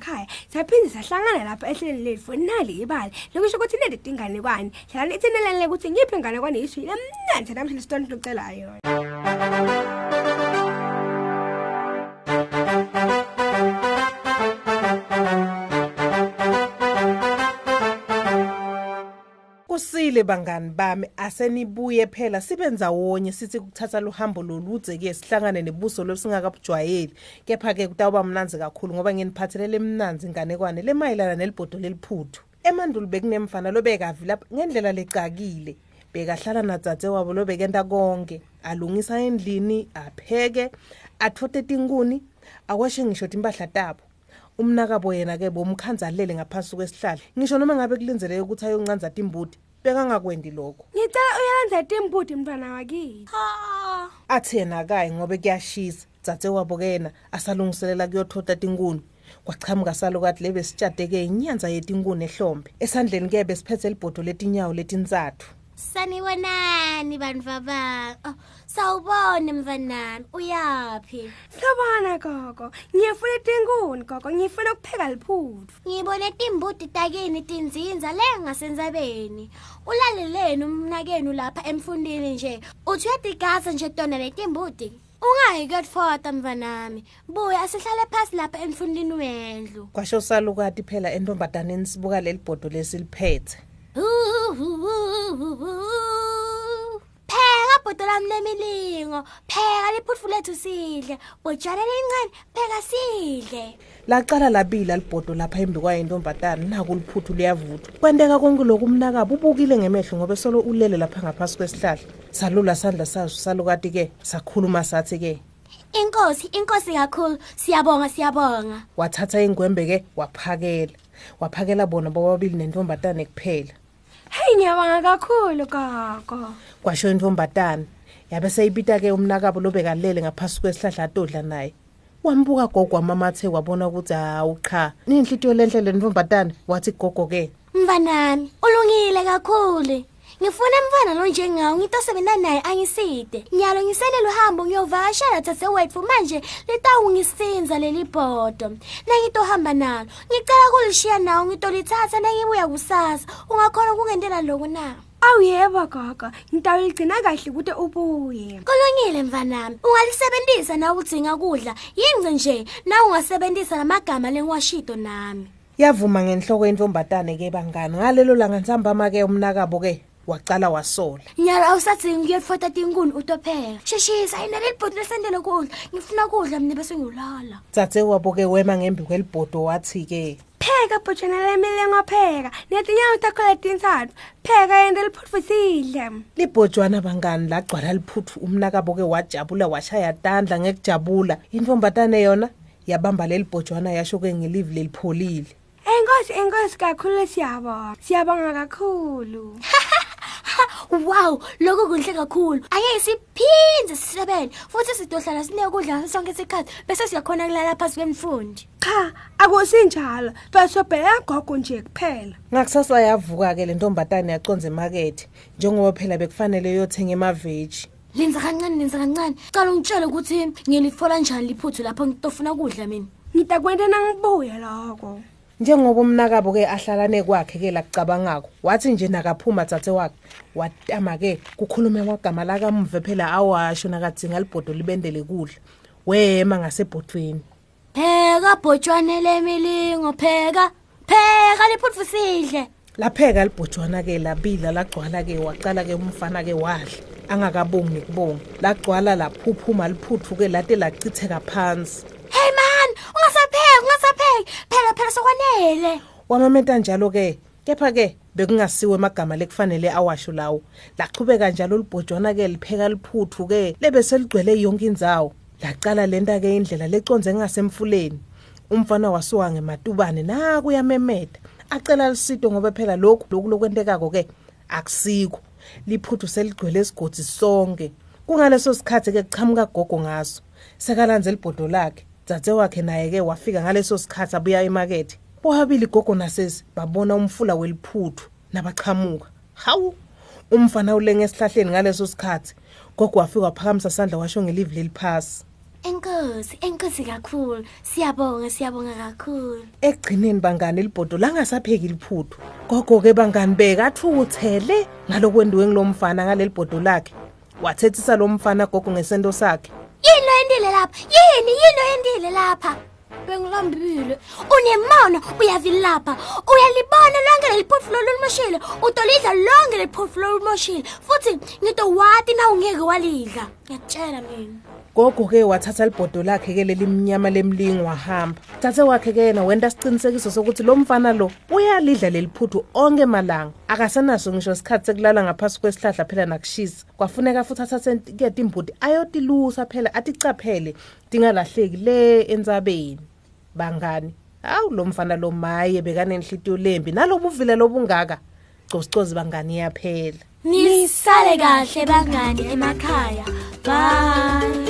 ingane emakhaya saphinde sahlangana lapha ehlelweni lethu. Nali ibali. Lokusho ukuthi leli tinganekwane hlala lithinelele ukuthi ngiphi inganekwane yisho lemnandi namhlanje sitoni sicela yona. Kusile bangani bami asenibuye phela sibenza wonye sithi kuthatha luhambo loludze ke sihlangane nebuso losingakabujwayeli kepha ke kutawuba mnanzi kakhulu ngoba nginiphathelele emnanzi inganekwane lemayelana nelibhodo leliphuthu. Emandulo bekunemfana lobekavi lapha ngendlela lecakile. Bekahlala nadzadze wabo lobekenta konke alungisa endlini apheke atfote tinkuni akwashe ngisho timpahla tabo. Umnakabo yena-ke bomkhanzalele ngaphasi kwesihlahla ngisho noma ngabe kulinzeleke ukuthi ayoncanza timbuti bekangakwendi lokho ngicela uyalenza timbuti mntwana wakithi. Ha. athi yena kayi ngobe kuyashisa dzadze wabo ke yena asalungiselela kuyothota tinkuni. Kwachamuka salokathi lebe sitshade-ke inyanza yetinkuni ehlombe. Esandleni ke besiphethe libhodo letinyawo letintsathu. Sanibonani bantfu bami. Oh, sawubona mfanami. Uyaphi? hlobana gogo ngiyafuna tinkuni gogo ngifuna ukupheka liphuthu Ngibone timbuti takini tinzinza le ngasendzabeni. Ulaleleni umnakenu lapha emfundini nje. Uthi uyatigaza nje tona letimbuti. Ungayiketfota mfanami. Buya asihlale phasi lapha emfundini wendlu. kwasho salukati phela entombadaneni sibuka leli bhodo lesiliphethe Pheka bhodo lami lemilingo. Pheka liphutfu lethu sidle. Botshana lencane pheka sidle. laqala labila libhodo lapha embi kwayintombatana naku liphuthu liyavuthwa kwenteka konke lokhu umnakabo ubukile ngemehlo ngoba solo ulele lapha ngaphasi kwesihlahla salula sandla saso salukati-ke sakhuluma sathi-ke Inkosi, inkosi kakhulu. Siyabonga, siyabonga. wathatha ingwembe-ke waphakela waphakela bona bobabili nentombatane kuphela heyi ngiyabanga kakhulu gogo kwasho intombatane. Yabe seyibita-ke umnakabo lobekalele ngaphasi kwesihlahla atodla naye. Wambuka gogo wamamathe wabona ukuthi hawu cha ninhlitiyo lenhle le ntombatane. Wathi gogo-ke. Mvanami, ulungile kakhulu. Ngifuna mfana lo njengawo ngitosebenza naye angiside. Nyalo ngiselele uhambo ngiyovakashela thathe wethu manje litawungisinza leli bhodo. Nangitohamba nalo. Ngicela kulishiya nawo ngitolithatha nangibuya kusasa. Ungakhona ukungentela lokho na? awu yebo gogo ngitawuligcina kahle ukuthi ubuye Kulungile mvanami. Ungalisebenzisa na udzinga kudla. Yingce nje na ungasebenzisa lamagama lengiwashido nami. yavuma ngenhloko yentombatane-ke bangani ngalelo langa nsambama-ke umnakabo-ke wacala wasola. Nyalo awusadzingi ukuyofota tinkuni utopheka. Sheshisa ina lelibhodo lesendele kudla. Ngifuna kudla mina bese ngiyolala. dzadze wabo-ke wema ngembi kwelibhodo wathi-ke pheka bhotshana lemilengo pheka netinyawo takho letintsatfu pheka yente liphutfu sidle. libhojwana bangani lagcwala liphuthu umnakabo-ke wajabula washaya tandla ngekujabula. Intombatane yona yabamba leli bhojwana yasho-ke ngelivi lelipholile. Enkosi enkosi kakhulu siyabonga. Siyabonga kakhulu. Wow, lokho kuhle kakhulu. Ake siphindze sisebenze futhi sidohlala sinekudla ngaso sonke isikhathi bese siyakhona kulala phansi kwemfundi. cha akusinjalo basobheka gogo nje kuphela ngakusasa yavuka-ke le ntombatane yaconza emakethe njengoba phela bekufanele yothenga emaveji Lenza kancane lenza kancane. Cala ungitshele ukuthi ngilifola njani liphuthu lapho ngitofuna kudla mina. ngitakwenta nangibuya lokho njengoba umnakabo-ke ahlalane kwakhe-ke lakucabangako wathi nje nakaphuma dzadze wakhe watama-ke kukhulume kwagama lakamve phela awasho nakadzinga libhodo libendele kudla wema ngasebhodweni Pheka bhotshwane lemilingo pheka. Pheka liphuthu sidle. lapheka libhojwana-ke labila lagcwala-ke wacala-ke umfana-ke wadla angakabongi nekubonga lagcwala laphuphuma liphuthu-ke lade lachitheka phansi Hey man, ungasapheki, ungasapheki. Wamamenta njalo-ke kepha-ke bekungasiwe emagama lekufanele awasho lawo. Lachubeka njalo libhojwana-ke lipheka liphuthu-ke lebe seligcwele yonke indzawo. Lacala lenta-ke indlela leconze ngasemfuleni umfana wasuka ngematubane nakuyamemeta acela lisido ngoba phela lokhu lokhu lokwentekako-ke akusikho. Liphuthu seligcwele esigodzi sonke. Kungaleso sikhathi-ke kuchamuka gogo ngaso. Sekalandza libhodo lakhe. Dzadze wakhe naye-ke wafika ngaleso sikhathi abuya emakethe. Bobabili gogo nasesi babona umfula weliphuthu nabachamuka hawu umfana ulenge esihlahleni ngaleso sikhathi gogo wafika waphakamisa sandla washo ngelivi leliphasi Enkosi, enkosi kakhulu. Siyabonga, siyabonga kakhulu. ekugcineni bangani libhodo langasapheki liphuthu gogo ke bangani bekathukuthele ngalokwendiwe ngilomfana ngaleli bhodo lakhe wathethisa lo mfana gogo ngesento sakhe Yini endile lapha? Yini yini endile lapha? Bengilambile. Unemono uyavilapha. Uyalibona lonke leliphuthu lolimoshile. Utolidla lonke leliphuthu lolimoshile. Futhi ngitowati na ungeke walidla. Ngiyakutshela mina. Gogo ke wathatha libhodo lakhe ke leli mnyama lemlingi wahamba. Thathe wakhe ke yena wenta sicinisekiso sokuthi lo mfana lo uyalidla leli phuthu onke malanga. Akasenaso ngisho isikhathi sekulala ngaphasi kwesihlahla phela nakushisa. Kwafuneka futhi athathe ke timbuti ayotilusa phela aticaphele tingalahleki le entsabeni. Bangani? Hawu lo mfana lo maye bekanenhlitiyo lembi nalobu uvile lobungaka cosicozi bangani yaphela. Nisale kahle bangani emakhaya. Bye.